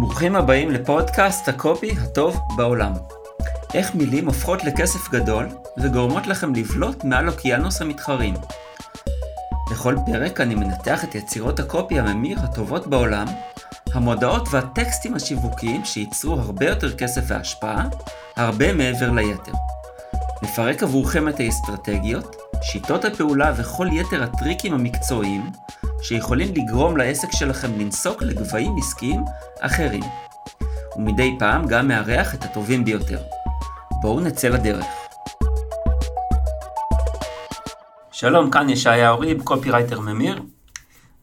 ברוכים הבאים לפודקאסט הקופי הטוב בעולם. איך מילים הופכות לכסף גדול וגורמות לכם לבלוט מעל אוקיינוס המתחרים. בכל פרק אני מנתח את יצירות הקופי הממיר הטובות בעולם, המודעות והטקסטים השיווקיים שייצרו הרבה יותר כסף והשפעה, הרבה מעבר ליתר. נפרק עבורכם את האסטרטגיות, שיטות הפעולה וכל יתר הטריקים המקצועיים שיכולים לגרום לעסק שלכם לנסוק לגבהים עסקיים אחרים. ומדי פעם גם מארח את הטובים ביותר. בואו נצא לדרך. שלום, כאן ישעיה ריב, קופירייטר ממיר,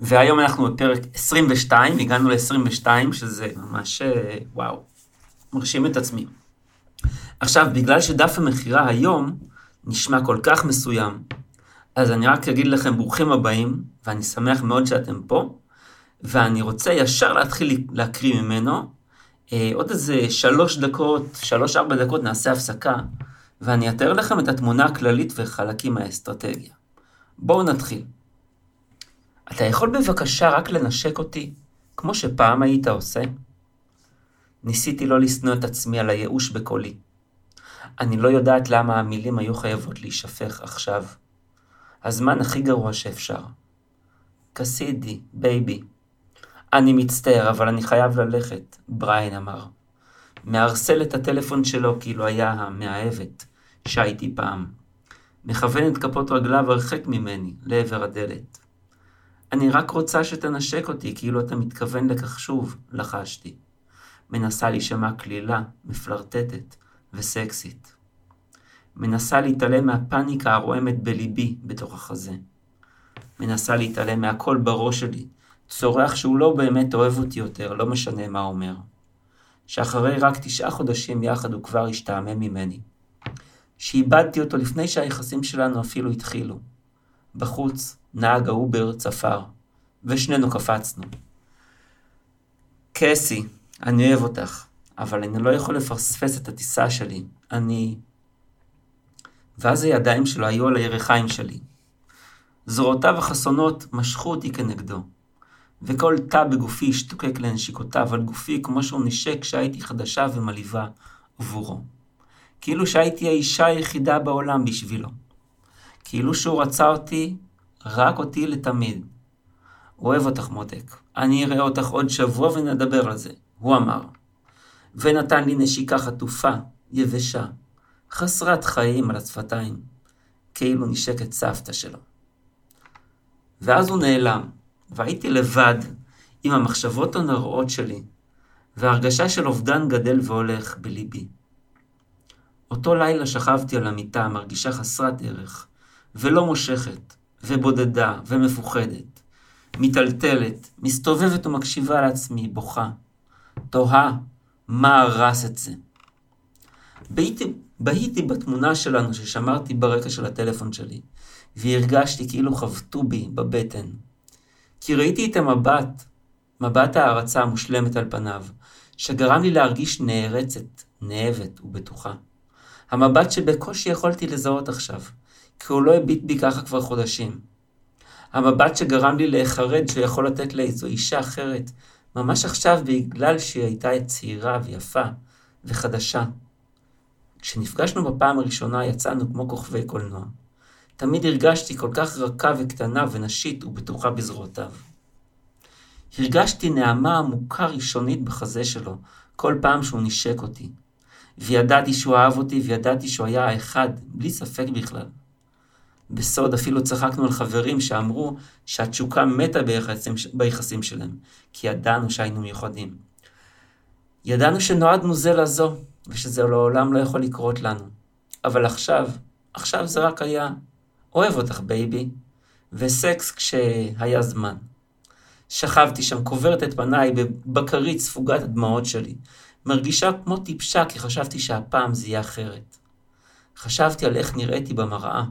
והיום אנחנו בפרק 22, הגענו ל-22, שזה ממש, אה, וואו, מרשים את עצמי. עכשיו, בגלל שדף המכירה היום נשמע כל כך מסוים, אז אני רק אגיד לכם ברוכים הבאים, ואני שמח מאוד שאתם פה, ואני רוצה ישר להתחיל להקריא ממנו. אה, עוד איזה שלוש דקות, שלוש-ארבע דקות נעשה הפסקה, ואני אתאר לכם את התמונה הכללית וחלקים מהאסטרטגיה. בואו נתחיל. אתה יכול בבקשה רק לנשק אותי, כמו שפעם היית עושה? ניסיתי לא לשנוא את עצמי על הייאוש בקולי. אני לא יודעת למה המילים היו חייבות להישפך עכשיו. הזמן הכי גרוע שאפשר. קסידי, baby. אני מצטער, אבל אני חייב ללכת, בריין אמר. מערסל את הטלפון שלו כאילו היה המאהבת שהייתי פעם. מכוון את כפות רגליו הרחק ממני, לעבר הדלת. אני רק רוצה שתנשק אותי כאילו אתה מתכוון לכך שוב, לחשתי. מנסה להישמע קלילה, מפלרטטת וסקסית. מנסה להתעלם מהפאניקה הרועמת בליבי בתוך החזה. מנסה להתעלם מהקול בראש שלי, צורח שהוא לא באמת אוהב אותי יותר, לא משנה מה אומר. שאחרי רק תשעה חודשים יחד הוא כבר השתעמם ממני. שאיבדתי אותו לפני שהיחסים שלנו אפילו התחילו. בחוץ, נהג האובר צפר, ושנינו קפצנו. קסי, אני אוהב אותך, אבל אני לא יכול לפספס את הטיסה שלי. אני... ואז הידיים שלו היו על הירכיים שלי. זרועותיו החסונות משכו אותי כנגדו, וכל תא בגופי השתוקק לנשיקותיו על גופי כמו שהוא נשק כשהייתי חדשה ומלהיבה עבורו. כאילו שהייתי האישה היחידה בעולם בשבילו. כאילו שהוא רצה אותי, רק אותי לתמיד. אוהב אותך מותק, אני אראה אותך עוד שבוע ונדבר על זה, הוא אמר. ונתן לי נשיקה חטופה, יבשה, חסרת חיים על השפתיים, כאילו נשק את סבתא שלו. ואז הוא נעלם, והייתי לבד עם המחשבות הנוראות שלי, והרגשה של אובדן גדל והולך בליבי. אותו לילה שכבתי על המיטה, מרגישה חסרת ערך, ולא מושכת, ובודדה, ומפוחדת, מיטלטלת, מסתובבת ומקשיבה לעצמי, בוכה, תוהה מה הרס את זה. בהיתי בתמונה שלנו ששמרתי ברקע של הטלפון שלי, והרגשתי כאילו חבטו בי בבטן. כי ראיתי את המבט, מבט ההערצה המושלמת על פניו, שגרם לי להרגיש נערצת, נאבת ובטוחה. המבט שבקושי יכולתי לזהות עכשיו, כי הוא לא הביט בי ככה כבר חודשים. המבט שגרם לי להיחרד שהוא יכול לתת לאיזו אישה אחרת, ממש עכשיו בגלל שהיא הייתה צעירה ויפה וחדשה. כשנפגשנו בפעם הראשונה יצאנו כמו כוכבי קולנוע. תמיד הרגשתי כל כך רכה וקטנה ונשית ובטוחה בזרועותיו. הרגשתי נהמה עמוקה ראשונית בחזה שלו, כל פעם שהוא נשק אותי. וידעתי שהוא אהב אותי, וידעתי שהוא היה האחד, בלי ספק בכלל. בסוד אפילו צחקנו על חברים שאמרו שהתשוקה מתה ביחסים, ביחסים שלהם, כי ידענו שהיינו מיוחדים. ידענו שנועדנו זה לזו, ושזה לעולם לא יכול לקרות לנו. אבל עכשיו, עכשיו זה רק היה אוהב אותך baby, וסקס כשהיה זמן. שכבתי שם, קוברת את פניי בבקרית ספוגת הדמעות שלי, מרגישה כמו טיפשה כי חשבתי שהפעם זה יהיה אחרת. חשבתי על איך נראיתי במראה.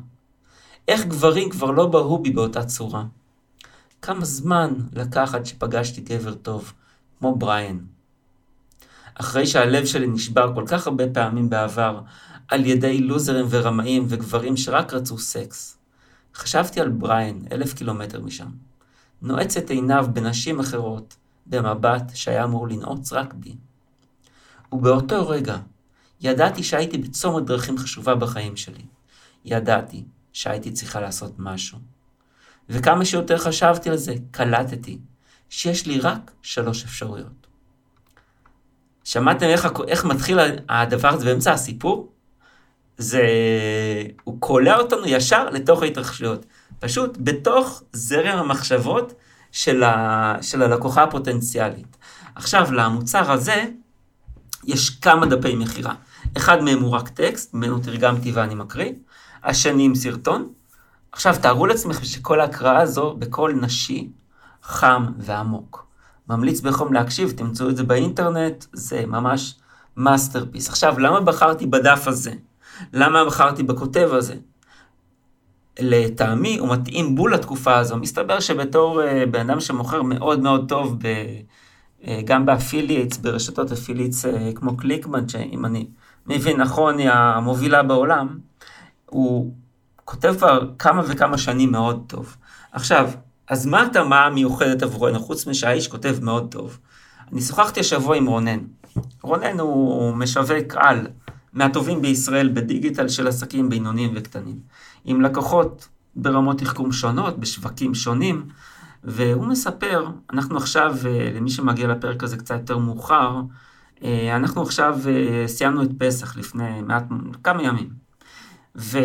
איך גברים כבר לא בהו בי באותה צורה. כמה זמן לקח עד שפגשתי גבר טוב, כמו בריאן. אחרי שהלב שלי נשבר כל כך הרבה פעמים בעבר, על ידי לוזרים ורמאים וגברים שרק רצו סקס. חשבתי על בריאן, אלף קילומטר משם. נועץ את עיניו בנשים אחרות, במבט שהיה אמור לנעוץ רק בי. ובאותו רגע ידעתי שהייתי בצומת דרכים חשובה בחיים שלי. ידעתי שהייתי צריכה לעשות משהו. וכמה שיותר חשבתי על זה, קלטתי שיש לי רק שלוש אפשרויות. שמעתם איך, איך מתחיל הדבר הזה באמצע הסיפור? זה... הוא קולע אותנו ישר לתוך ההתרחשויות. פשוט בתוך זרם המחשבות של, ה... של הלקוחה הפוטנציאלית. עכשיו, למוצר הזה יש כמה דפי מכירה. אחד מהם הוא רק טקסט, ממנו תרגמתי ואני מקריא. השני עם סרטון. עכשיו, תארו לעצמכם שכל ההקראה הזו בקול נשי, חם ועמוק. ממליץ בחום להקשיב, תמצאו את זה באינטרנט, זה ממש masterpiece. עכשיו, למה בחרתי בדף הזה? למה בחרתי בכותב הזה? לטעמי הוא מתאים בול לתקופה הזו. מסתבר שבתור אה, בן אדם שמוכר מאוד מאוד טוב ב, אה, גם ב affiliates, ברשתות affiliates אה, כמו ClickBank, שאם אני מבין נכון היא המובילה בעולם, הוא כותב כבר כמה וכמה שנים מאוד טוב. עכשיו, אז מה התאמה המיוחדת עבורנו, חוץ משהאיש כותב מאוד טוב? אני שוחחתי השבוע עם רונן. רונן הוא משווק על מהטובים בישראל בדיגיטל של עסקים בינוניים וקטנים. עם לקוחות ברמות תחכום שונות, בשווקים שונים, והוא מספר, אנחנו עכשיו, אה, למי שמגיע לפרק הזה קצת יותר מאוחר, אה, אנחנו עכשיו אה, סיימנו את פסח לפני מעט, כמה ימים. ו...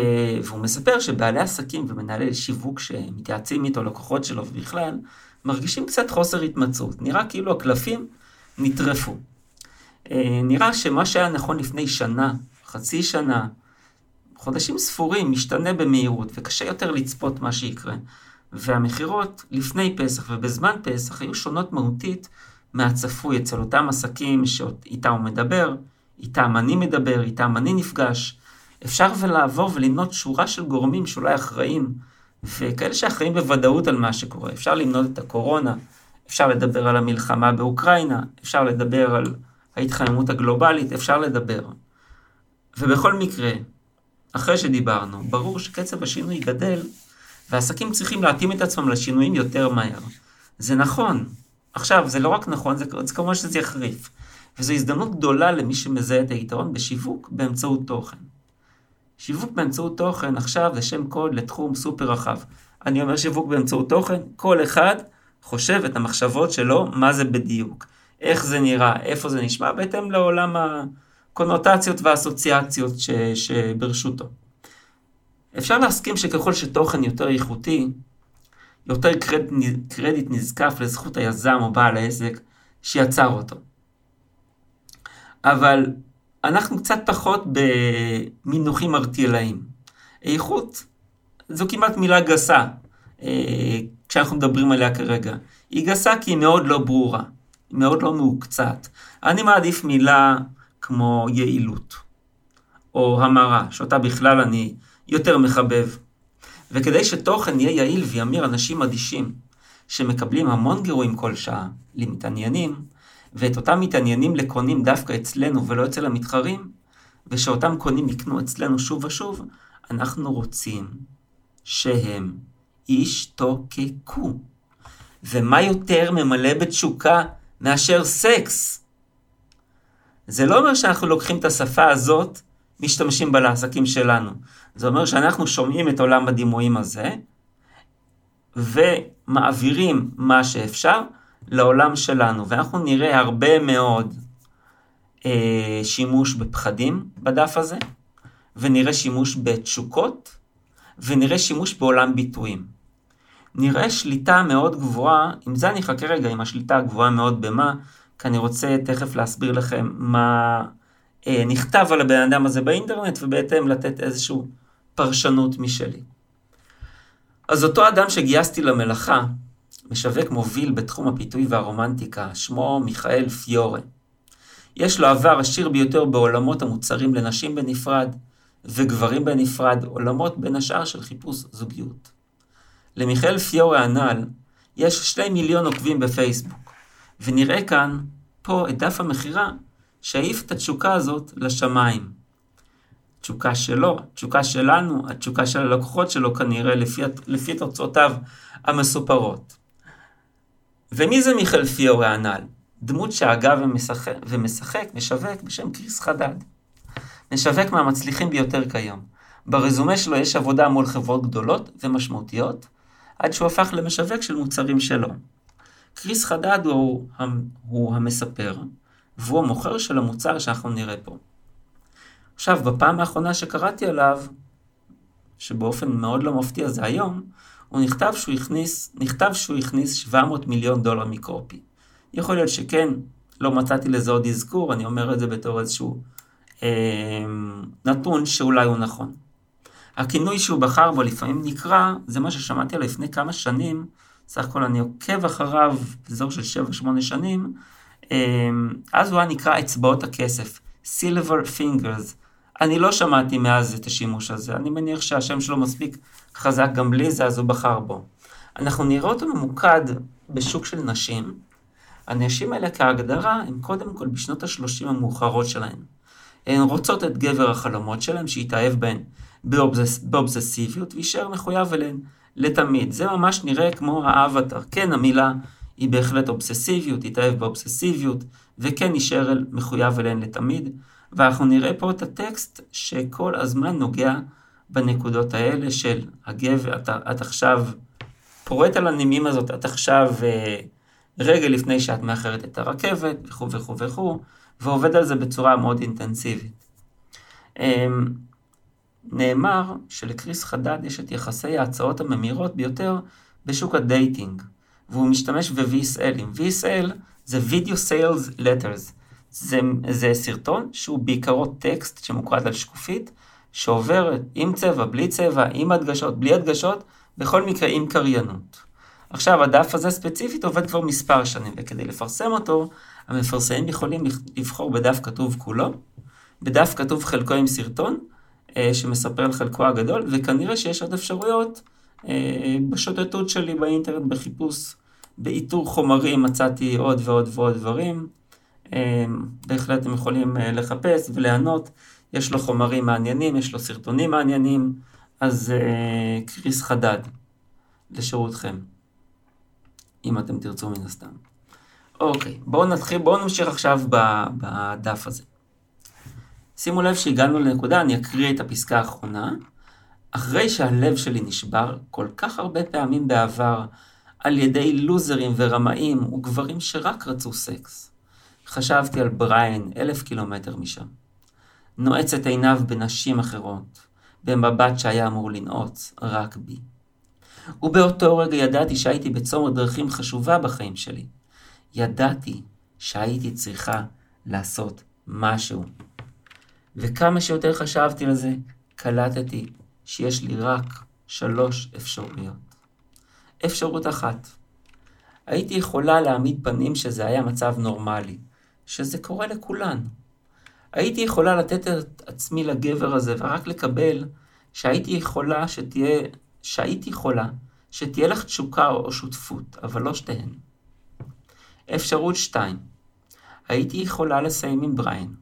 והוא מספר שבעלי עסקים ומנהלי שיווק שמתייעצים איתו, לקוחות שלו ובכלל, מרגישים קצת חוסר התמצאות. נראה כאילו הקלפים נטרפו. אה, נראה שמה שהיה נכון לפני שנה, חצי שנה, חודשים ספורים, משתנה במהירות, וקשה יותר לצפות מה שיקרה. והמכירות לפני פסח ובזמן פסח היו שונות מהותית מהצפוי אצל אותם עסקים שאיתם הוא מדבר, איתם אני מדבר, איתם אני נפגש. אפשר ולעבור ולמנות שורה של גורמים שאולי אחראים, וכאלה שאחראים בוודאות על מה שקורה. אפשר למנות את הקורונה, אפשר לדבר על המלחמה באוקראינה, אפשר לדבר על ההתחממות הגלובלית, אפשר לדבר. ובכל מקרה, אחרי שדיברנו, ברור שקצב השינוי גדל, ועסקים צריכים להתאים את עצמם לשינויים יותר מהר. זה נכון. עכשיו, זה לא רק נכון, זה, זה כמובן שזה יחריף. וזו הזדמנות גדולה למי שמזהה את היתרון בשיווק באמצעות תוכן. שיווק באמצעות תוכן עכשיו זה שם קוד לתחום סופר רחב. אני אומר שיווק באמצעות תוכן, כל אחד חושב את המחשבות שלו, מה זה בדיוק, איך זה נראה, איפה זה נשמע, בהתאם לעולם הקונוטציות והאסוציאציות ש, שברשותו. אפשר להסכים שככל שתוכן יותר איכותי, יותר קרדיט, קרדיט נזקף לזכות היזם או בעל העסק שיצר אותו. אבל אנחנו קצת פחות במינוחים ארטילאיים. איכות זו כמעט מילה גסה, אה, כשאנחנו מדברים עליה כרגע. היא גסה כי היא מאוד לא ברורה, היא מאוד לא מעוקצת. אני מעדיף מילה כמו יעילות, או המרה, שאותה בכלל אני יותר מחבב. וכדי שתוכן יהיה יעיל וימיר אנשים אדישים, שמקבלים המון גירויים כל שעה, למתעניינים, ואת אותם מתעניינים לקונים דווקא אצלנו ולא אצל המתחרים, ושאותם קונים יקנו אצלנו שוב ושוב, אנחנו רוצים שהם ישתוקקו. ומה יותר ממלא בתשוקה מאשר סקס? זה לא אומר שאנחנו לוקחים את השפה הזאת, משתמשים בה לעסקים שלנו. זה אומר שאנחנו שומעים את עולם הדימויים הזה, ומעבירים מה שאפשר לעולם שלנו, ואנחנו נראה הרבה מאוד אה, שימוש בפחדים בדף הזה, ונראה שימוש בתשוקות, ונראה שימוש בעולם ביטויים. נראה שליטה מאוד גבוהה, עם זה אני אחכה רגע עם השליטה הגבוהה מאוד במה, כי אני רוצה תכף להסביר לכם מה אה, נכתב על הבן אדם הזה באינטרנט, ובהתאם לתת איזושהי פרשנות משלי. אז אותו אדם שגייסתי למלאכה, משווק מוביל בתחום הפיתוי והרומנטיקה, שמו מיכאל פיורה. יש לו עבר עשיר ביותר בעולמות המוצרים לנשים בנפרד וגברים בנפרד, עולמות בין השאר של חיפוש זוגיות. למיכאל פיורה הנ"ל יש שני מיליון עוקבים בפייסבוק, ונראה כאן, פה, את דף המכירה שהעיף את התשוקה הזאת לשמיים. תשוקה שלו, תשוקה שלנו, התשוקה של הלקוחות שלו כנראה לפי, לפי תוצאותיו המסופרות. ומי זה מיכאל פיורי הנ"ל? דמות שהגה ומשחק, ומשחק, משווק בשם קריס חדד. משווק מהמצליחים ביותר כיום. ברזומה שלו יש עבודה מול חברות גדולות ומשמעותיות, עד שהוא הפך למשווק של מוצרים שלו. קריס חדד הוא, הוא המספר, והוא המוכר של המוצר שאנחנו נראה פה. עכשיו, בפעם האחרונה שקראתי עליו, שבאופן מאוד לא מפתיע זה היום, הוא נכתב שהוא הכניס, נכתב שהוא הכניס 700 מיליון דולר מקופי. יכול להיות שכן, לא מצאתי לזה עוד אזכור, אני אומר את זה בתור איזשהו אה, נתון שאולי הוא נכון. הכינוי שהוא בחר בו לפעמים נקרא, זה מה ששמעתי עליו לפני כמה שנים, סך הכל אני עוקב אחריו באזור של 7-8 שנים, אה, אז הוא היה נקרא אצבעות הכסף, Silver Fingers. אני לא שמעתי מאז את השימוש הזה, אני מניח שהשם שלו מספיק חזק גם בלי זה, אז הוא בחר בו. אנחנו נראה אותו ממוקד בשוק של נשים. הנשים האלה כהגדרה הן קודם כל בשנות ה-30 המאוחרות שלהן. הן רוצות את גבר החלומות שלהן, שיתאהב בהן באובזס, באובזסיביות ויישאר מחויב אליהן לתמיד. זה ממש נראה כמו האבטר. כן, המילה היא בהחלט אובססיביות, יתאהב באובססיביות, וכן יישאר מחויב אליהן לתמיד. ואנחנו נראה פה את הטקסט שכל הזמן נוגע בנקודות האלה של הגבר, את, את עכשיו פורט על הנימים הזאת, את עכשיו אה, רגע לפני שאת מאחרת את הרכבת, וכו' וכו' וכו', ועובד על זה בצורה מאוד אינטנסיבית. אה, נאמר שלכריס חדד יש את יחסי ההצעות הממירות ביותר בשוק ה dating, והוא משתמש ב-VSL. VSL זה Video Sales Letters. זה, זה סרטון שהוא בעיקרו טקסט שמוקרן על שקופית, שעובר עם צבע, בלי צבע, עם הדגשות, בלי הדגשות, בכל מקרה עם קריינות. עכשיו, הדף הזה ספציפית עובד כבר מספר שנים, וכדי לפרסם אותו, המפרסמים יכולים לבחור בדף כתוב כולו, בדף כתוב חלקו עם סרטון, אה, שמספר על חלקו הגדול, וכנראה שיש עוד אפשרויות. אה, בשוטטות שלי באינטרנט, בחיפוש, באיתור חומרים, מצאתי עוד ועוד ועוד דברים. אה, בהחלט הם יכולים לחפש וליהנות. יש לו חומרים מעניינים, יש לו סרטונים מעניינים, אז קריס חדד לשירותכם, אם אתם תרצו מן הסתם. אוקיי, בואו נתחיל, בואו נמשיך עכשיו בדף הזה. שימו לב שהגענו לנקודה, אני אקריא את הפסקה האחרונה. אחרי שהלב שלי נשבר כל כך הרבה פעמים בעבר על ידי לוזרים ורמאים וגברים שרק רצו סקס, חשבתי על בריין אלף קילומטר משם. נועץ את עיניו בנשים אחרות, במבט שהיה אמור לנעוץ רק בי. ובאותו רגע ידעתי שהייתי בצומת דרכים חשובה בחיים שלי. ידעתי שהייתי צריכה לעשות משהו. וכמה שיותר חשבתי על זה, קלטתי שיש לי רק שלוש אפשרויות. אפשרות אחת, הייתי יכולה להעמיד פנים שזה היה מצב נורמלי, שזה קורה לכולן. הייתי יכולה לתת את עצמי לגבר הזה ורק לקבל שהייתי יכולה שתהיה, שהייתי יכולה שתהיה לך תשוקה או שותפות, אבל לא שתיהן. אפשרות שתיים, הייתי יכולה לסיים עם בריין,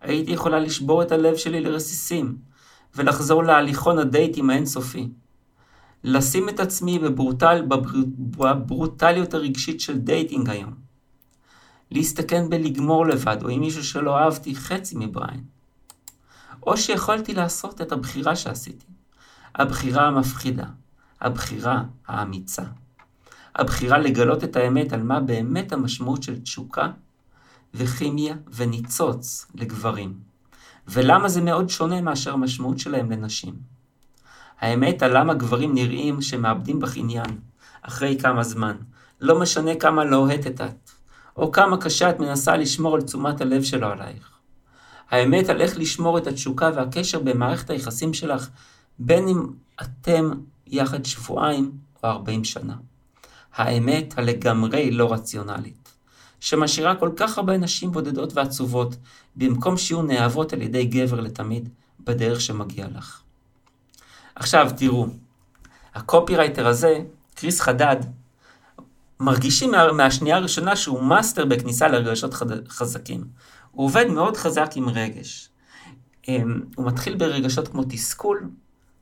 הייתי יכולה לשבור את הלב שלי לרסיסים, ולחזור להליכון הדייטים האינסופי. לשים את עצמי בברוטל, בברוטליות הרגשית של dating היום. להסתכן בלגמור לבד, או עם מישהו שלא אהבתי חצי מבריין. או שיכולתי לעשות את הבחירה שעשיתי. הבחירה המפחידה. הבחירה האמיצה. הבחירה לגלות את האמת על מה באמת המשמעות של תשוקה וכימיה וניצוץ לגברים, ולמה זה מאוד שונה מאשר המשמעות שלהם לנשים. האמת על למה גברים נראים שמאבדים בך עניין, אחרי כמה זמן, לא משנה כמה לוהטת את, או כמה קשה את מנסה לשמור על תשומת הלב שלו עלייך. האמת על איך לשמור את התשוקה והקשר במערכת היחסים שלך, בין אם אתם יחד שבועיים או ארבעים שנה. האמת הלגמרי לא רציונלית. שמשאירה כל כך הרבה נשים בודדות ועצובות, במקום שיהיו נאהבות על ידי גבר לתמיד, בדרך שמגיע לך. עכשיו, תראו, הקופירייטר הזה, כריס חדד, מרגישים מה, מהשנייה הראשונה שהוא מאסטר בכניסה לרגשות חד, חזקים. הוא עובד מאוד חזק עם רגש. אמ, הוא מתחיל ברגשות כמו תסכול,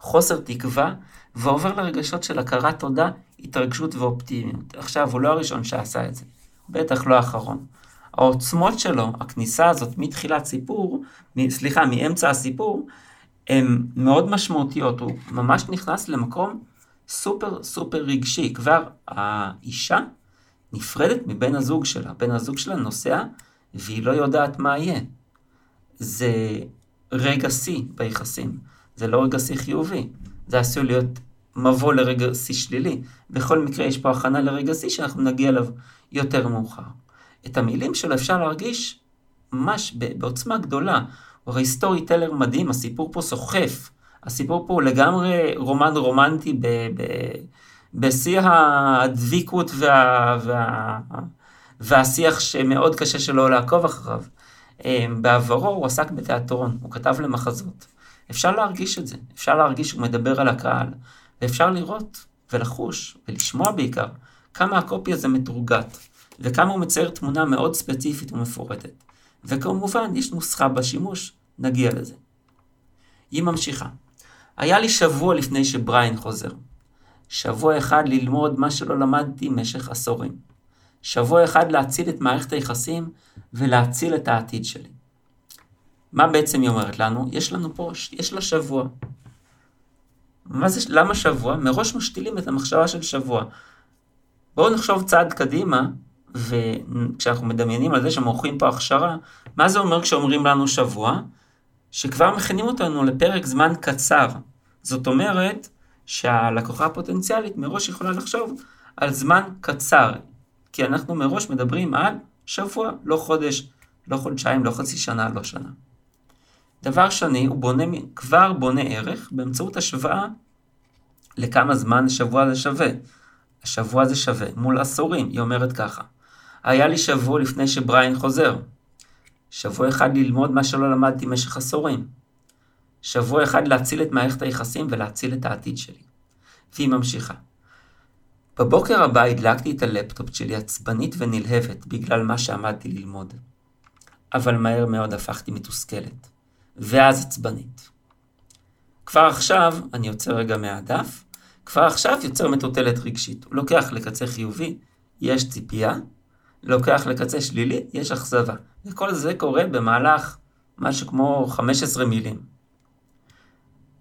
חוסר תקווה, ועובר לרגשות של הכרת תודה, התרגשות ואופטימיות. עכשיו, הוא לא הראשון שעשה את זה, בטח לא האחרון. העוצמות שלו, הכניסה הזאת מתחילת סיפור, סליחה, מאמצע הסיפור, הן מאוד משמעותיות. הוא ממש נכנס למקום סופר סופר רגשי. כבר האישה נפרדת מבן הזוג שלה. בן הזוג שלה נוסע והיא לא יודעת מה יהיה. זה רגע שיא ביחסים, זה לא רגע שיא חיובי. זה עשוי להיות מבוא לרגע שיא שלילי. בכל מקרה יש פה הכנה לרגע שיא שאנחנו נגיע אליו יותר מאוחר. את המילים שלו אפשר להרגיש ממש בעוצמה גדולה. הרי סטורי טלר מדהים, הסיפור פה סוחף. הסיפור פה הוא לגמרי רומן רומנטי ב, ב, בשיא הדביקות וה, וה, והשיח שמאוד קשה שלו לעקוב אחריו. אמ, בעברו הוא עסק בתיאטרון, הוא כתב למחזות. אפשר להרגיש את זה, אפשר להרגיש שהוא מדבר על הקהל, ואפשר לראות ולחוש ולשמוע בעיקר כמה הקופי הזה מתורגת, וכמה הוא מצייר תמונה מאוד ספציפית ומפורטת. וכמובן, יש נוסחה בשימוש, נגיע לזה. היא ממשיכה. היה לי שבוע לפני שבריין חוזר. שבוע אחד ללמוד מה שלא למדתי במשך עשורים. שבוע אחד להציל את מערכת היחסים ולהציל את העתיד שלי. מה בעצם היא אומרת לנו? יש לנו פה, יש לה שבוע. מה זה, למה שבוע? מראש משתילים את המחשבה של שבוע. בואו נחשוב צעד קדימה, וכשאנחנו מדמיינים על זה שמורחים פה הכשרה, מה זה אומר כשאומרים לנו שבוע? שכבר מכינים אותנו לפרק זמן קצר. זאת אומרת שהלקוחה הפוטנציאלית מראש יכולה לחשוב על זמן קצר, כי אנחנו מראש מדברים על שבוע, לא חודש, לא חודשיים, לא חצי שנה, לא שנה. דבר שני, הוא בונה, כבר בונה ערך באמצעות השוואה לכמה זמן השבוע הזה שווה. השבוע הזה שווה מול עשורים, היא אומרת ככה. היה לי שבוע לפני שבריין חוזר. שבוע אחד ללמוד מה שלא למדתי במשך עשורים. שבוע אחד להציל את מערכת היחסים ולהציל את העתיד שלי. והיא ממשיכה. בבוקר הבא הדלקתי את הלפטופ שלי עצבנית ונלהבת בגלל מה שעמדתי ללמוד. אבל מהר מאוד הפכתי מתוסכלת. ואז עצבנית. כבר עכשיו, אני יוצר רגע מהדף, כבר עכשיו יוצר מטוטלת רגשית. הוא לוקח לקצה חיובי, יש ציפייה, לוקח לקצה שלילי, יש אכזבה. וכל זה קורה במהלך משהו כמו 15 מילים.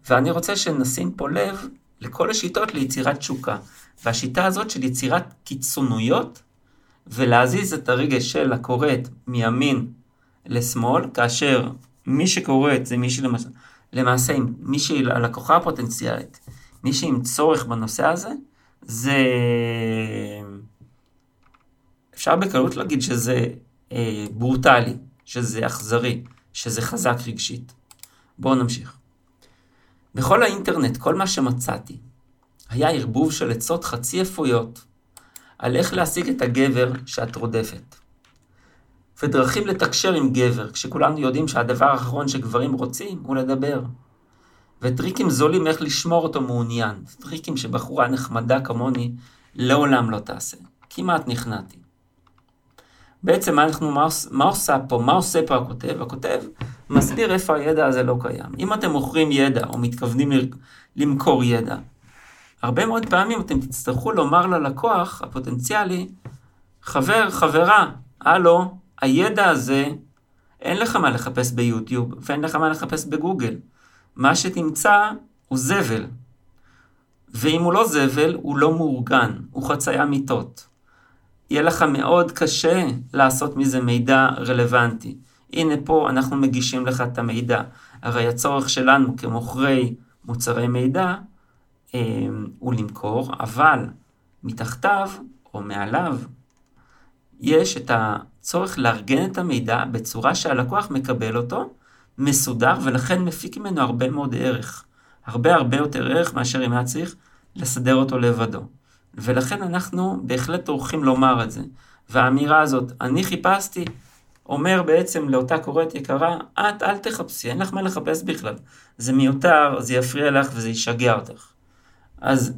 ואני רוצה שנשים פה לב לכל השיטות ליצירת תשוקה. והשיטה הזאת של יצירת קיצונויות ולהזיז את הרגש של הקוראת מימין לשמאל, כאשר מי שקוראת זה מי שלמעשה, למעשה מי שהיא הלקוחה הפוטנציאלית, מי שעם צורך בנושא הזה, זה... אפשר בקלות להגיד שזה אה, ברוטלי, שזה אכזרי, שזה חזק רגשית. בואו נמשיך. בכל האינטרנט, כל מה שמצאתי, היה ערבוב של עצות חצי אפויות על איך להשיג את הגבר שאת רודפת. ודרכים לתקשר עם גבר, כשכולנו יודעים שהדבר האחרון שגברים רוצים הוא לדבר. וטריקים זולים איך לשמור אותו מעוניין, טריקים שבחורה נחמדה כמוני לעולם לא תעשה. כמעט נכנעתי. בעצם מה, אנחנו, מה, מה עושה פה, מה עושה פה הכותב? הכותב מסביר איפה הידע הזה לא קיים. אם אתם מוכרים ידע או מתכוונים למכור ידע, הרבה מאוד פעמים אתם תצטרכו לומר ללקוח הפוטנציאלי, חבר, חברה, הלו, הידע הזה, אין לך מה לחפש ביוטיוב ואין לך מה לחפש בגוגל. מה שתמצא הוא זבל. ואם הוא לא זבל, הוא לא מאורגן, הוא חצייה מיטות. יהיה לך מאוד קשה לעשות מזה מידע רלוונטי. הנה פה אנחנו מגישים לך את המידע. הרי הצורך שלנו כמוכרי מוצרי מידע אה, הוא למכור, אבל מתחתיו או מעליו יש את הצורך לארגן את המידע בצורה שהלקוח מקבל אותו, מסודר, ולכן מפיק ממנו הרבה מאוד ערך. הרבה הרבה יותר ערך מאשר אם היה צריך לסדר אותו לבדו. ולכן אנחנו בהחלט טורחים לומר את זה. והאמירה הזאת, אני חיפשתי, אומר בעצם לאותה קוראת יקרה, את אל תחפשי, אין לך מה לחפש בכלל. זה מיותר, זה יפריע לך וזה ישגע אותך. אז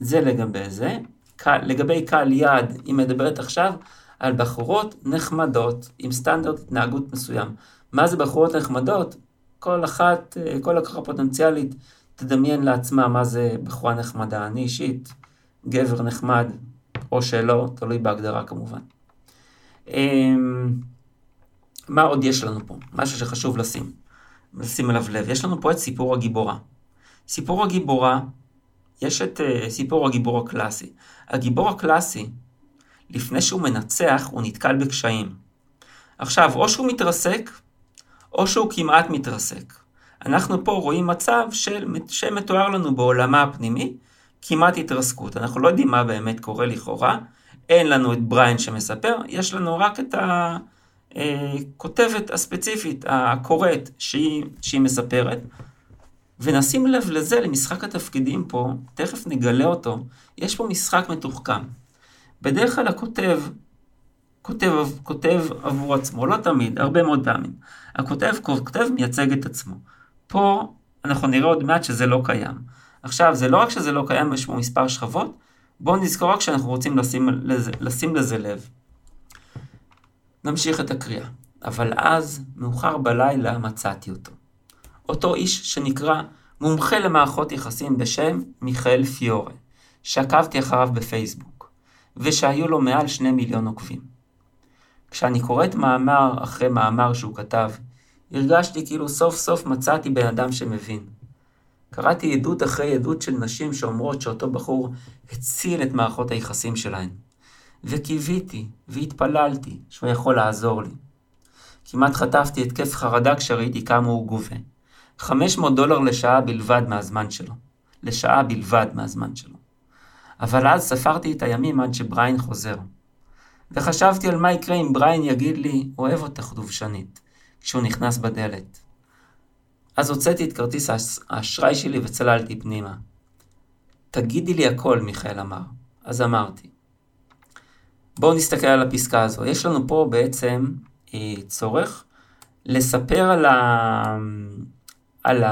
זה לגבי זה. לגבי קהל יעד, היא מדברת עכשיו על בחורות נחמדות עם סטנדרט התנהגות מסוים. מה זה בחורות נחמדות? כל אחת, כל לקוחה פוטנציאלית, תדמיין לעצמה מה זה בחורה נחמדה. אני אישית, גבר נחמד, או שלא, תלוי בהגדרה כמובן. אמ, מה עוד יש לנו פה? משהו שחשוב לשים, לשים אליו לב. יש לנו פה את סיפור הגיבורה. סיפור הגיבורה, יש את uh, סיפור הגיבור הקלאסי. הגיבור הקלאסי, לפני שהוא מנצח, הוא נתקל בקשיים. עכשיו, או שהוא מתרסק, או שהוא כמעט מתרסק. אנחנו פה רואים מצב של, שמתואר לנו בעולמה הפנימי, כמעט התרסקות. אנחנו לא יודעים מה באמת קורה לכאורה, אין לנו את בריין שמספר, יש לנו רק את הכותבת הספציפית, הקוראת, שהיא, שהיא מספרת. ונשים לב לזה, למשחק התפקידים פה, תכף נגלה אותו, יש פה משחק מתוחכם. בדרך כלל הכותב כותב, כותב עבור עצמו, לא תמיד, הרבה מאוד פעמים. הכותב כותב מייצג את עצמו. פה אנחנו נראה עוד מעט שזה לא קיים. עכשיו, זה לא רק שזה לא קיים, יש פה מספר שכבות, בואו נזכור רק שאנחנו רוצים לשים לזה, לשים לזה לב. נמשיך את הקריאה. אבל אז, מאוחר בלילה, מצאתי אותו. אותו איש שנקרא מומחה למערכות יחסים בשם מיכאל פיורה, שעקבתי אחריו בפייסבוק, ושהיו לו מעל שני מיליון עוקבים. כשאני קוראת מאמר אחרי מאמר שהוא כתב, הרגשתי כאילו סוף סוף מצאתי בן אדם שמבין. קראתי עדות אחרי עדות של נשים שאומרות שאותו בחור הציל את מערכות היחסים שלהן. וקיוויתי והתפללתי שהוא יכול לעזור לי. כמעט חטפתי התקף חרדה כשראיתי כמה הוא גובה. 500 דולר לשעה בלבד מהזמן שלו. לשעה בלבד מהזמן שלו. אבל אז ספרתי את הימים עד שבריין חוזר. וחשבתי על מה יקרה אם בריין יגיד לי, אוהב אותך דובשנית, כשהוא נכנס בדלת. אז הוצאתי את כרטיס האשראי שלי וצללתי פנימה. תגידי לי הכל, מיכאל אמר. אז אמרתי. בואו נסתכל על הפסקה הזו. יש לנו פה בעצם אה, צורך לספר על, ה... על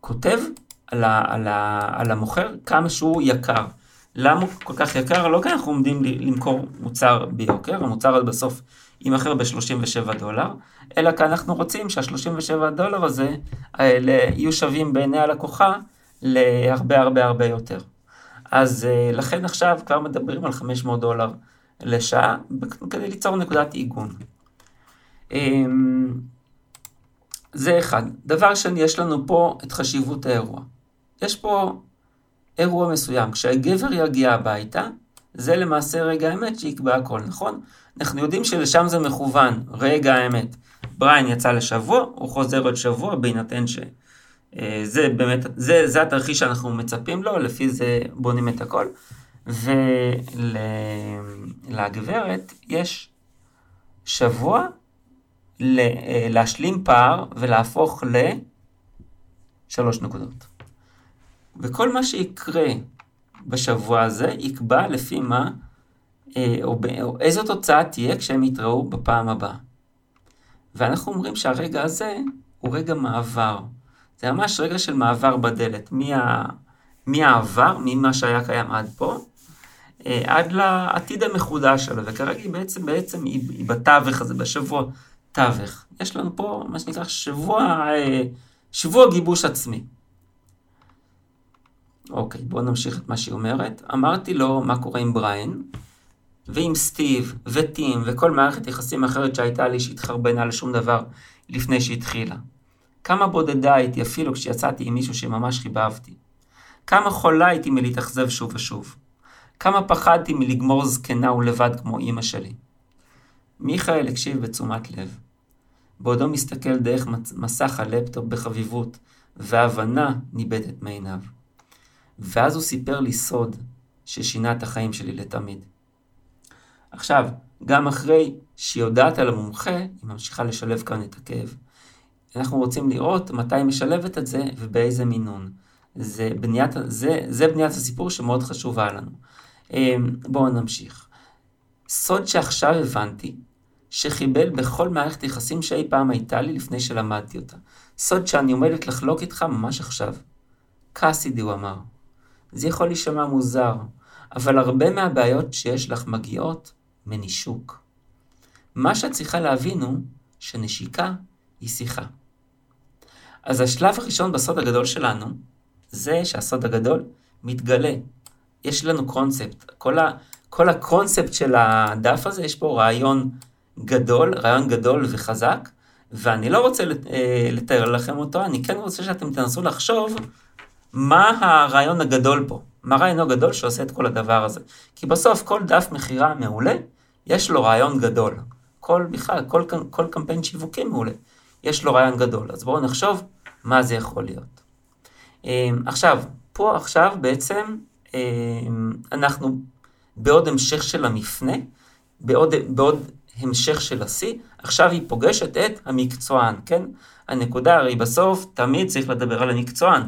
הכותב, על, ה... על, ה... על המוכר, כמה שהוא יקר. למה הוא כל כך יקר? לא כי אנחנו עומדים למכור מוצר ביוקר, המוצר עד בסוף יימכר ב-37 דולר, אלא כי אנחנו רוצים שה-37 דולר הזה, האלה, יהיו שווים בעיני הלקוחה להרבה הרבה הרבה יותר. אז אה, לכן עכשיו כבר מדברים על 500 דולר לשעה, כדי ליצור נקודת עיגון. אמ, זה אחד. דבר שני, יש לנו פה את חשיבות האירוע. יש פה אירוע מסוים. כשהגבר יגיע הביתה, זה למעשה רגע האמת שיקבע הכל, נכון? אנחנו יודעים שלשם זה מכוון, רגע האמת. בריין יצא לשבוע, הוא חוזר עוד שבוע, בהינתן ש... אה, זה באמת, זה, זה התרחיש שאנחנו מצפים לו, לפי זה בונים את הכל. ולגברת יש שבוע אה, להשלים פער ולהפוך לשלוש נקודות. וכל מה שיקרה בשבוע הזה יקבע לפי מה, או, או איזו תוצאה תהיה כשהם יתראו בפעם הבאה. ואנחנו אומרים שהרגע הזה הוא רגע מעבר. זה ממש רגע של מעבר בדלת, מה, מהעבר, ממה שהיה קיים עד פה, אה, עד לעתיד המחודש שלו, וכרגע היא בעצם, בעצם היא, היא בתווך הזה, בשבוע תווך. יש לנו פה מה שנקרא שבוע, אה, שבוע גיבוש עצמי. אוקיי, בואו נמשיך את מה שהיא אומרת. אמרתי לו מה קורה עם בריין, ועם סטיב, וטים, וכל מערכת יחסים אחרת שהייתה לי שהתחרבנה לשום דבר לפני שהתחילה. כמה בודדה הייתי אפילו כשיצאתי עם מישהו שממש חיבבתי. כמה חולה הייתי מלהתאכזב שוב ושוב. כמה פחדתי מלגמור זקנה ולבד כמו אימא שלי. מיכאל הקשיב בתשומת לב. בעודו מסתכל דרך מסך הלפטופ בחביבות, והבנה ניבטת מעיניו. ואז הוא סיפר לי סוד ששינה את החיים שלי לתמיד. עכשיו, גם אחרי שהיא יודעת על המומחה, היא ממשיכה לשלב כאן את הכאב. אנחנו רוצים לראות מתי היא משלבת את זה ובאיזה מינון. זה בניית, זה, זה בניית הסיפור שמאוד חשובה לנו. אמ, בואו נמשיך. סוד שעכשיו הבנתי, שחיבל בכל מערכת יחסים שאי פעם הייתה לי לפני שלמדתי אותה. סוד שאני עומדת לחלוק איתך ממש עכשיו. קאסידי, הוא אמר. זה יכול להישמע מוזר, אבל הרבה מהבעיות שיש לך מגיעות מנישוק. מה שאת צריכה להבין הוא שנשיקה היא שיחה. אז השלב הראשון בסוד הגדול שלנו, זה שהסוד הגדול מתגלה. יש לנו קונספט. כל, ה, כל הקונספט של הדף הזה, יש פה רעיון גדול, רעיון גדול וחזק, ואני לא רוצה אה, לתאר לכם אותו, אני כן רוצה שאתם תנסו לחשוב מה הרעיון הגדול פה. מה הרעיון הגדול שעושה את כל הדבר הזה. כי בסוף כל דף מכירה מעולה, יש לו רעיון גדול. כל בכלל, כל, כל קמפיין שיווקי מעולה, יש לו רעיון גדול. אז בואו נחשוב מה זה יכול להיות. אמ, עכשיו, פה עכשיו בעצם אמ, אנחנו בעוד המשך של המפנה, בעוד, בעוד המשך של השיא, עכשיו היא פוגשת את המקצוען, כן? הנקודה הרי בסוף תמיד צריך לדבר על המקצוען.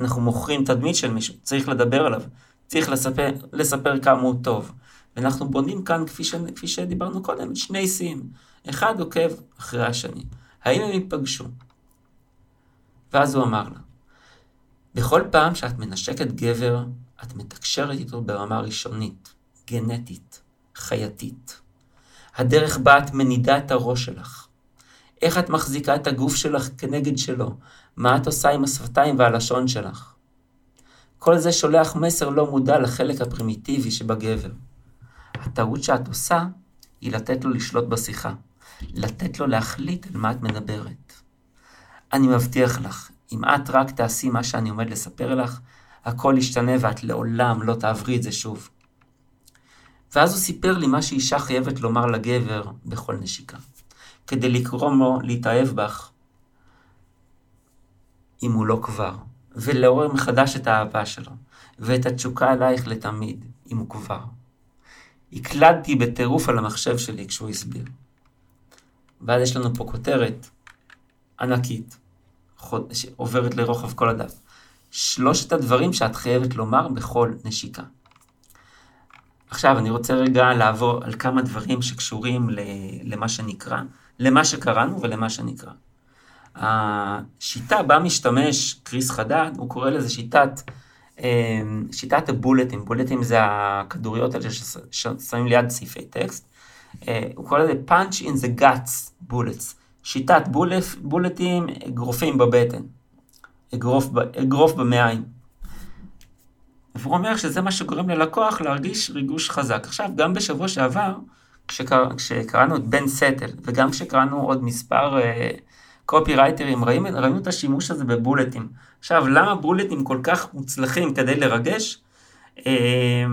אנחנו מוכרים תדמית של מישהו, צריך לדבר עליו, צריך לספר, לספר כמה הוא טוב. ואנחנו בונים כאן, כפי, ש, כפי שדיברנו קודם, שני שיאים. אחד עוקב אחרי השני. האם הם ייפגשו? ואז הוא אמר לה, בכל פעם שאת מנשקת גבר, את מתקשרת איתו ברמה ראשונית, גנטית, חייתית. הדרך בה את מנידה את הראש שלך. איך את מחזיקה את הגוף שלך כנגד שלו, מה את עושה עם השפתיים והלשון שלך. כל זה שולח מסר לא מודע לחלק הפרימיטיבי שבגבר. הטעות שאת עושה היא לתת לו לשלוט בשיחה, לתת לו להחליט על מה את מדברת. אני מבטיח לך, אם את רק תעשי מה שאני עומד לספר לך, הכל ישתנה ואת לעולם לא תעברי את זה שוב. ואז הוא סיפר לי מה שאישה חייבת לומר לגבר בכל נשיקה, כדי לקרום לו להתאהב בך, אם הוא לא כבר, ולעורר מחדש את האהבה שלו, ואת התשוקה אלייך לתמיד, אם הוא כבר. הקלדתי בטירוף על המחשב שלי כשהוא הסביר. ואז יש לנו פה כותרת ענקית, שעוברת לרוחב כל הדף. שלושת הדברים שאת חייבת לומר בכל נשיקה. עכשיו אני רוצה רגע לעבור על כמה דברים שקשורים למה שנקרא, למה שקראנו ולמה שנקרא. השיטה בה משתמש קריס חדד, הוא קורא לזה שיטת, שיטת הבולטים, בולטים זה הכדוריות האלה ששמים ליד סעיפי טקסט, אה, הוא קורא לזה punch in the guts bullets, שיטת בולף, בולטים, אגרופים בבטן, אגרוף, אגרוף במעיים. והוא אומר שזה מה שגורם ללקוח להרגיש ריגוש חזק. עכשיו, גם בשבוע שעבר, כשקר, כשקראנו את בן סטל, וגם כשקראנו עוד מספר אה, קופי רייטרים, ראינו, ראינו את השימוש הזה בבולטים. עכשיו, למה בולטים כל כך מוצלחים כדי לרגש? אה,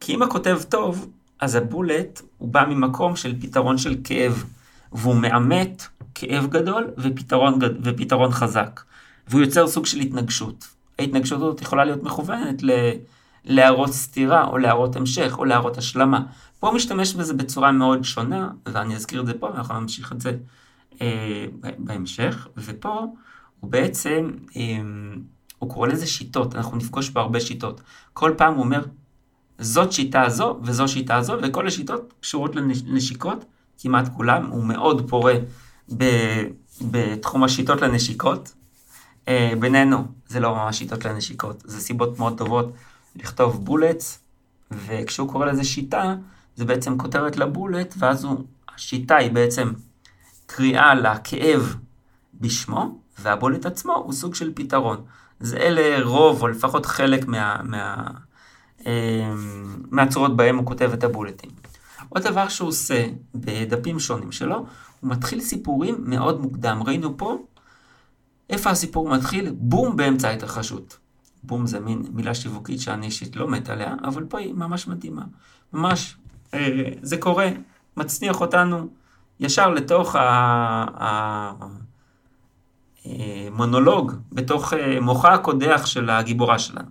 כי אם הכותב טוב, אז הבולט הוא בא ממקום של פתרון של כאב, והוא מאמת כאב גדול ופתרון, ופתרון חזק, והוא יוצר סוג של התנגשות. ההתנגשות הזאת יכולה להיות מכוונת להראות סתירה, או להראות המשך, או להראות השלמה. פה משתמש בזה בצורה מאוד שונה, ואני אזכיר את זה פה, ואנחנו נמשיך את זה בהמשך, ופה הוא בעצם, אה, הוא קורא לזה שיטות, אנחנו נפגוש פה הרבה שיטות. כל פעם הוא אומר, זאת שיטה זו וזו שיטה זו, וכל השיטות קשורות לנשיקות, כמעט כולם, הוא מאוד פורה ב, בתחום השיטות לנשיקות. אה, בינינו, זה לא ממש שיטות לנשיקות, זה סיבות מאוד טובות לכתוב בולטס, וכשהוא קורא לזה שיטה, זה בעצם כותרת לבולט, ואז הוא, השיטה היא בעצם קריאה לכאב בשמו, והבולט עצמו הוא סוג של פתרון. זה אלה רוב, או לפחות חלק מה, מה, אה, מהצורות בהם הוא כותב את הבולטים. עוד דבר שהוא עושה בדפים שונים שלו, הוא מתחיל סיפורים מאוד מוקדם. ראינו פה איפה הסיפור מתחיל? בום באמצע ההתרחשות. בום זה מין מילה שיווקית שאני אישית לא מת עליה, אבל פה היא ממש מתאימה. ממש, אה, זה קורה, מצניח אותנו ישר לתוך המונולוג, אה, בתוך אה, מוחה הקודח של הגיבורה שלנו.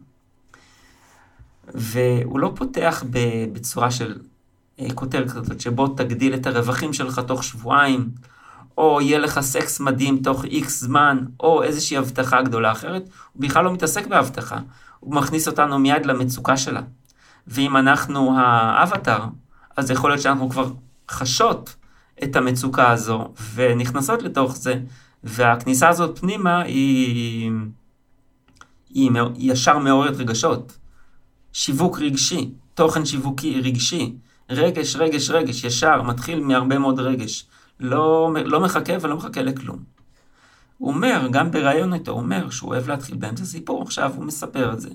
והוא לא פותח בצורה של כותרת כזאת, שבו תגדיל את הרווחים שלך תוך שבועיים, או יהיה לך סקס מדהים תוך איקס זמן, או איזושהי הבטחה גדולה אחרת, הוא בכלל לא מתעסק בהבטחה, הוא מכניס אותנו מיד למצוקה שלה. ואם אנחנו האבטר, אז יכול להיות שאנחנו כבר חשות את המצוקה הזו, ונכנסות לתוך זה, והכניסה הזאת פנימה היא, היא, ישר מעוררת רגשות. שיווק רגשי, תוכן שיווקי רגשי, רגש, רגש, רגש, ישר, מתחיל מהרבה מאוד רגש. לא, לא מחכה ולא מחכה לכלום. הוא אומר, גם בריאיון איתו, הוא אומר שהוא אוהב להתחיל באמצע סיפור, עכשיו הוא מספר את זה.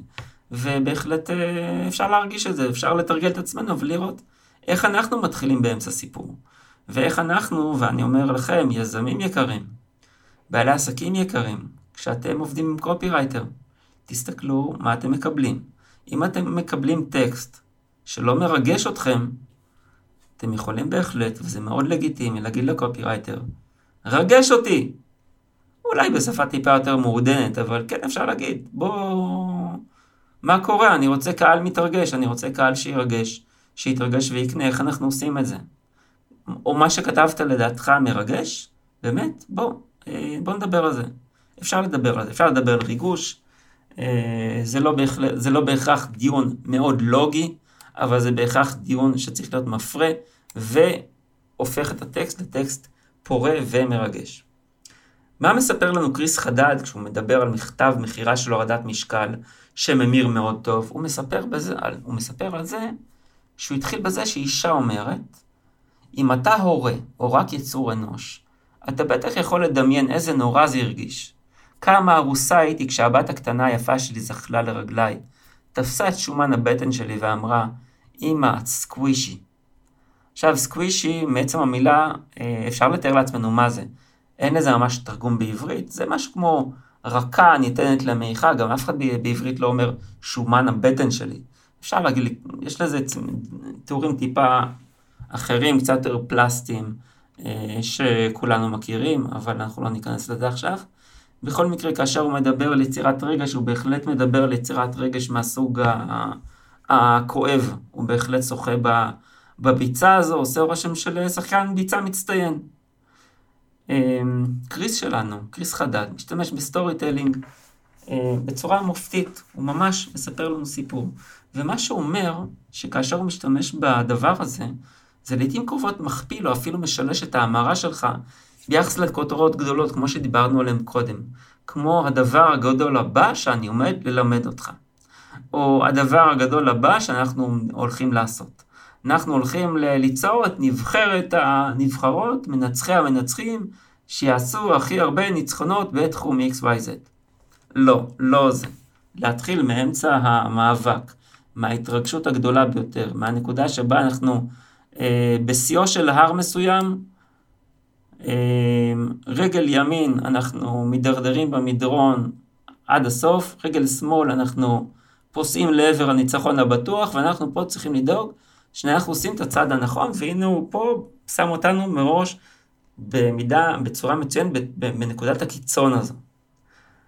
ובהחלט אה, אפשר להרגיש את זה, אפשר לתרגל את עצמנו ולראות איך אנחנו מתחילים באמצע סיפור. ואיך אנחנו, ואני אומר לכם, יזמים יקרים, בעלי עסקים יקרים, כשאתם עובדים עם קופירייטר, תסתכלו מה אתם מקבלים. אם אתם מקבלים טקסט שלא מרגש אתכם, אתם יכולים בהחלט, וזה מאוד לגיטימי, להגיד לקופירייטר, רגש אותי! אולי בשפה טיפה יותר מעודנת, אבל כן אפשר להגיד, בוא... מה קורה? אני רוצה קהל מתרגש, אני רוצה קהל שירגש, שיתרגש ויקנה, איך אנחנו עושים את זה? או מה שכתבת לדעתך מרגש? באמת? בוא, אה, בוא נדבר על זה. אפשר לדבר על זה, אפשר לדבר על ריגוש. אה, זה לא, בהכל... זה לא בהכרח דיון מאוד לוגי, אבל זה בהכרח דיון שצריך להיות מפרה, והופך את הטקסט לטקסט פורה ומרגש. מה מספר לנו קריס חדד כשהוא מדבר על מכתב מכירה של הורדת משקל שממיר מאוד טוב? הוא מספר, בזה, הוא מספר על זה שהוא התחיל בזה שאישה אומרת, אם אתה הורה או רק יצור אנוש, אתה בטח יכול לדמיין איזה נורא זה הרגיש. כמה ארוסה הייתי כשהבת הקטנה היפה שלי זחלה לרגליי, תפסה את שומן הבטן שלי ואמרה, אמא, את סקווישי. עכשיו, סקווישי, מעצם המילה, אה, אפשר לתאר לעצמנו מה זה. אין לזה ממש תרגום בעברית, זה משהו כמו רכה ניתנת למעיכה, גם אף אחד בעברית לא אומר שומן הבטן שלי. אפשר להגיד, יש לזה תיאורים טיפה אחרים, קצת יותר פלסטיים, אה, שכולנו מכירים, אבל אנחנו לא ניכנס לזה עכשיו. בכל מקרה, כאשר הוא מדבר על יצירת רגש, הוא בהחלט מדבר על יצירת רגש מהסוג הכואב. הוא בהחלט שוחה בביצה הזו, עושה רושם של שחקן ביצה מצטיין. אמ, כריס שלנו, כריס חדד, משתמש ב storytelling אה, בצורה מופתית, הוא ממש מספר לנו סיפור. ומה שהוא אומר, שכאשר הוא משתמש בדבר הזה, זה לעיתים קרובות מכפיל או אפילו משלש את ההמרה שלך ביחס לכותרות גדולות, כמו שדיברנו עליהן קודם. כמו הדבר הגדול הבא שאני עומד ללמד אותך. או הדבר הגדול הבא שאנחנו הולכים לעשות. אנחנו הולכים ליצור את נבחרת הנבחרות, מנצחי המנצחים, שיעשו הכי הרבה ניצחונות בתחום XYZ. לא, לא זה. להתחיל מאמצע המאבק, מההתרגשות הגדולה ביותר, מהנקודה שבה אנחנו אה, בשיאו של הר מסוים, אה, רגל ימין אנחנו מידרדרים במדרון עד הסוף, רגל שמאל אנחנו פוסעים לעבר הניצחון הבטוח, ואנחנו פה צריכים לדאוג שאנחנו עושים את הצעד הנכון, והנה הוא פה שם אותנו מראש במידה, בצורה מצוינת בנקודת הקיצון הזו.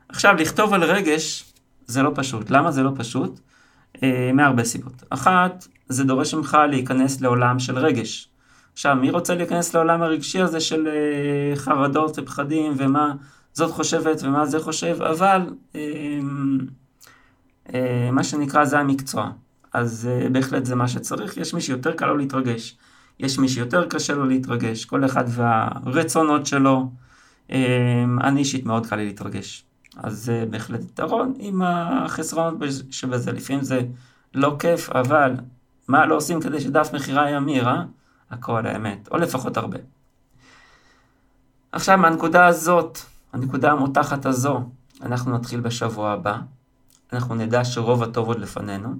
עכשיו, לכתוב על רגש זה לא פשוט. למה זה לא פשוט? אה, מהרבה סיבות. אחת, זה דורש ממך להיכנס לעולם של רגש. עכשיו, מי רוצה להיכנס לעולם הרגשי הזה של אה, חרדות ופחדים ומה זאת חושבת ומה זה חושב, אבל אה, אה, מה שנקרא זה המקצוע. אז אה, בהחלט זה מה שצריך. יש מי שיותר קל לו להתרגש, יש מי שיותר קשה לו להתרגש, כל אחד והרצונות שלו. אה, אני אישית מאוד קל לי להתרגש. אז זה בהחלט יתרון עם החסרונות שבזה. לפעמים זה לא כיף, אבל מה לא עושים כדי שדף מכירה ימיר, אה? הכל האמת, או לפחות הרבה. עכשיו, מהנקודה הזאת, הנקודה המותחת הזו, אנחנו נתחיל בשבוע הבא. אנחנו נדע שרוב הטוב עוד לפנינו.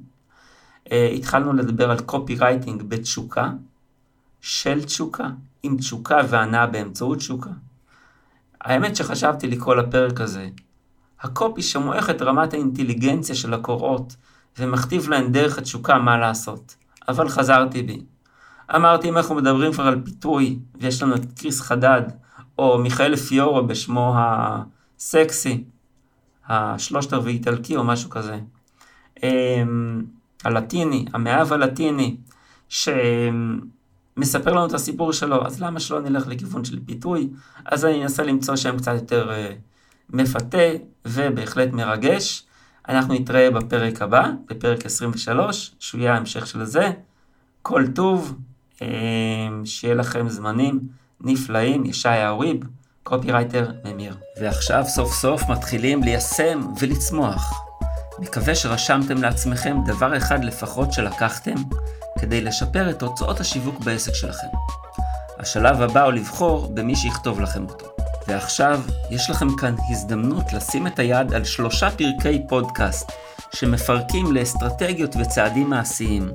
Uh, התחלנו לדבר על קופי רייטינג בתשוקה, של תשוקה, עם תשוקה והנאה באמצעות תשוקה. האמת שחשבתי לקרוא לפרק הזה, הקופי שמועך את רמת האינטליגנציה של הקוראות, ומכתיב להן דרך התשוקה מה לעשות. אבל חזרתי בי. אמרתי, אם אנחנו מדברים כבר על פיתוי, ויש לנו את קריס חדד, או מיכאל פיורו בשמו הסקסי, השלושת הרביעי איטלקי או משהו כזה, אמ, הלטיני, המאהב הלטיני, שמספר לנו את הסיפור שלו, אז למה שלא נלך לכיוון של פיתוי? אז אני אנסה למצוא שם קצת יותר uh, מפתה ובהחלט מרגש. אנחנו נתראה בפרק הבא, בפרק 23, שהוא יהיה ההמשך של זה. כל טוב, אה, שיהיה לכם זמנים נפלאים, ישעיה אוריב, קופירייטר ממיר. ועכשיו סוף סוף מתחילים ליישם ולצמוח. מקווה שרשמתם לעצמכם דבר אחד לפחות שלקחתם כדי לשפר את תוצאות השיווק בעסק שלכם. השלב הבא הוא לבחור במי שיכתוב לכם אותו. ועכשיו יש לכם כאן הזדמנות לשים את היד על שלושה פרקי פודקאסט שמפרקים לאסטרטגיות וצעדים מעשיים,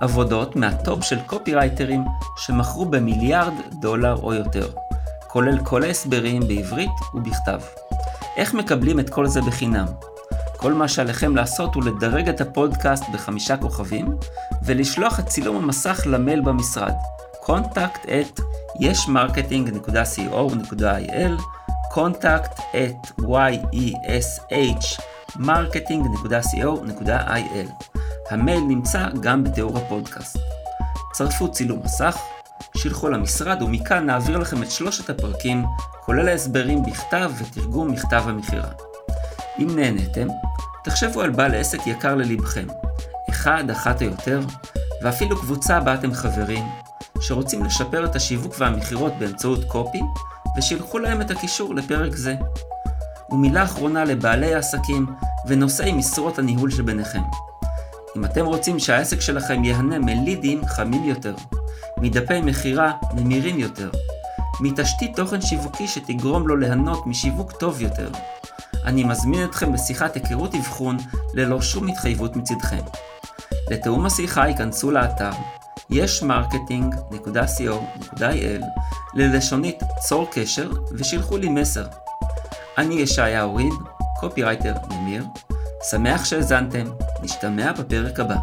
עבודות מהטופ של קופירייטרים שמכרו במיליארד דולר או יותר, כולל כל ההסברים בעברית ובכתב. איך מקבלים את כל זה בחינם? כל מה שעליכם לעשות הוא לדרג את הפודקאסט בחמישה כוכבים ולשלוח את צילום המסך למייל במשרד contact at yesmarketing.co.il contact at yeshmarketing.co.il המייל נמצא גם בתיאור הפודקאסט. צרפו צילום מסך, שילחו למשרד ומכאן נעביר לכם את שלושת הפרקים, כולל ההסברים בכתב ותרגום מכתב המכירה. אם נהניתם, תחשבו על בעל עסק יקר ללבכם, אחד, אחת או יותר, ואפילו קבוצה בה אתם חברים, שרוצים לשפר את השיווק והמכירות באמצעות קופי, ושילחו להם את הקישור לפרק זה. ומילה אחרונה לבעלי העסקים ונושאי משרות הניהול שביניכם. אם אתם רוצים שהעסק שלכם ייהנה מלידים חמים יותר, מדפי מכירה ממירים יותר, מתשתית תוכן שיווקי שתגרום לו ליהנות משיווק טוב יותר, אני מזמין אתכם לשיחת היכרות אבחון ללא שום התחייבות מצדכם. לתיאום השיחה היכנסו לאתר yeshmarketing.co.il ללשונית צור קשר ושילחו לי מסר. אני ישעיהו ריב, קופירייטר ממיר, שמח שהאזנתם, נשתמע בפרק הבא.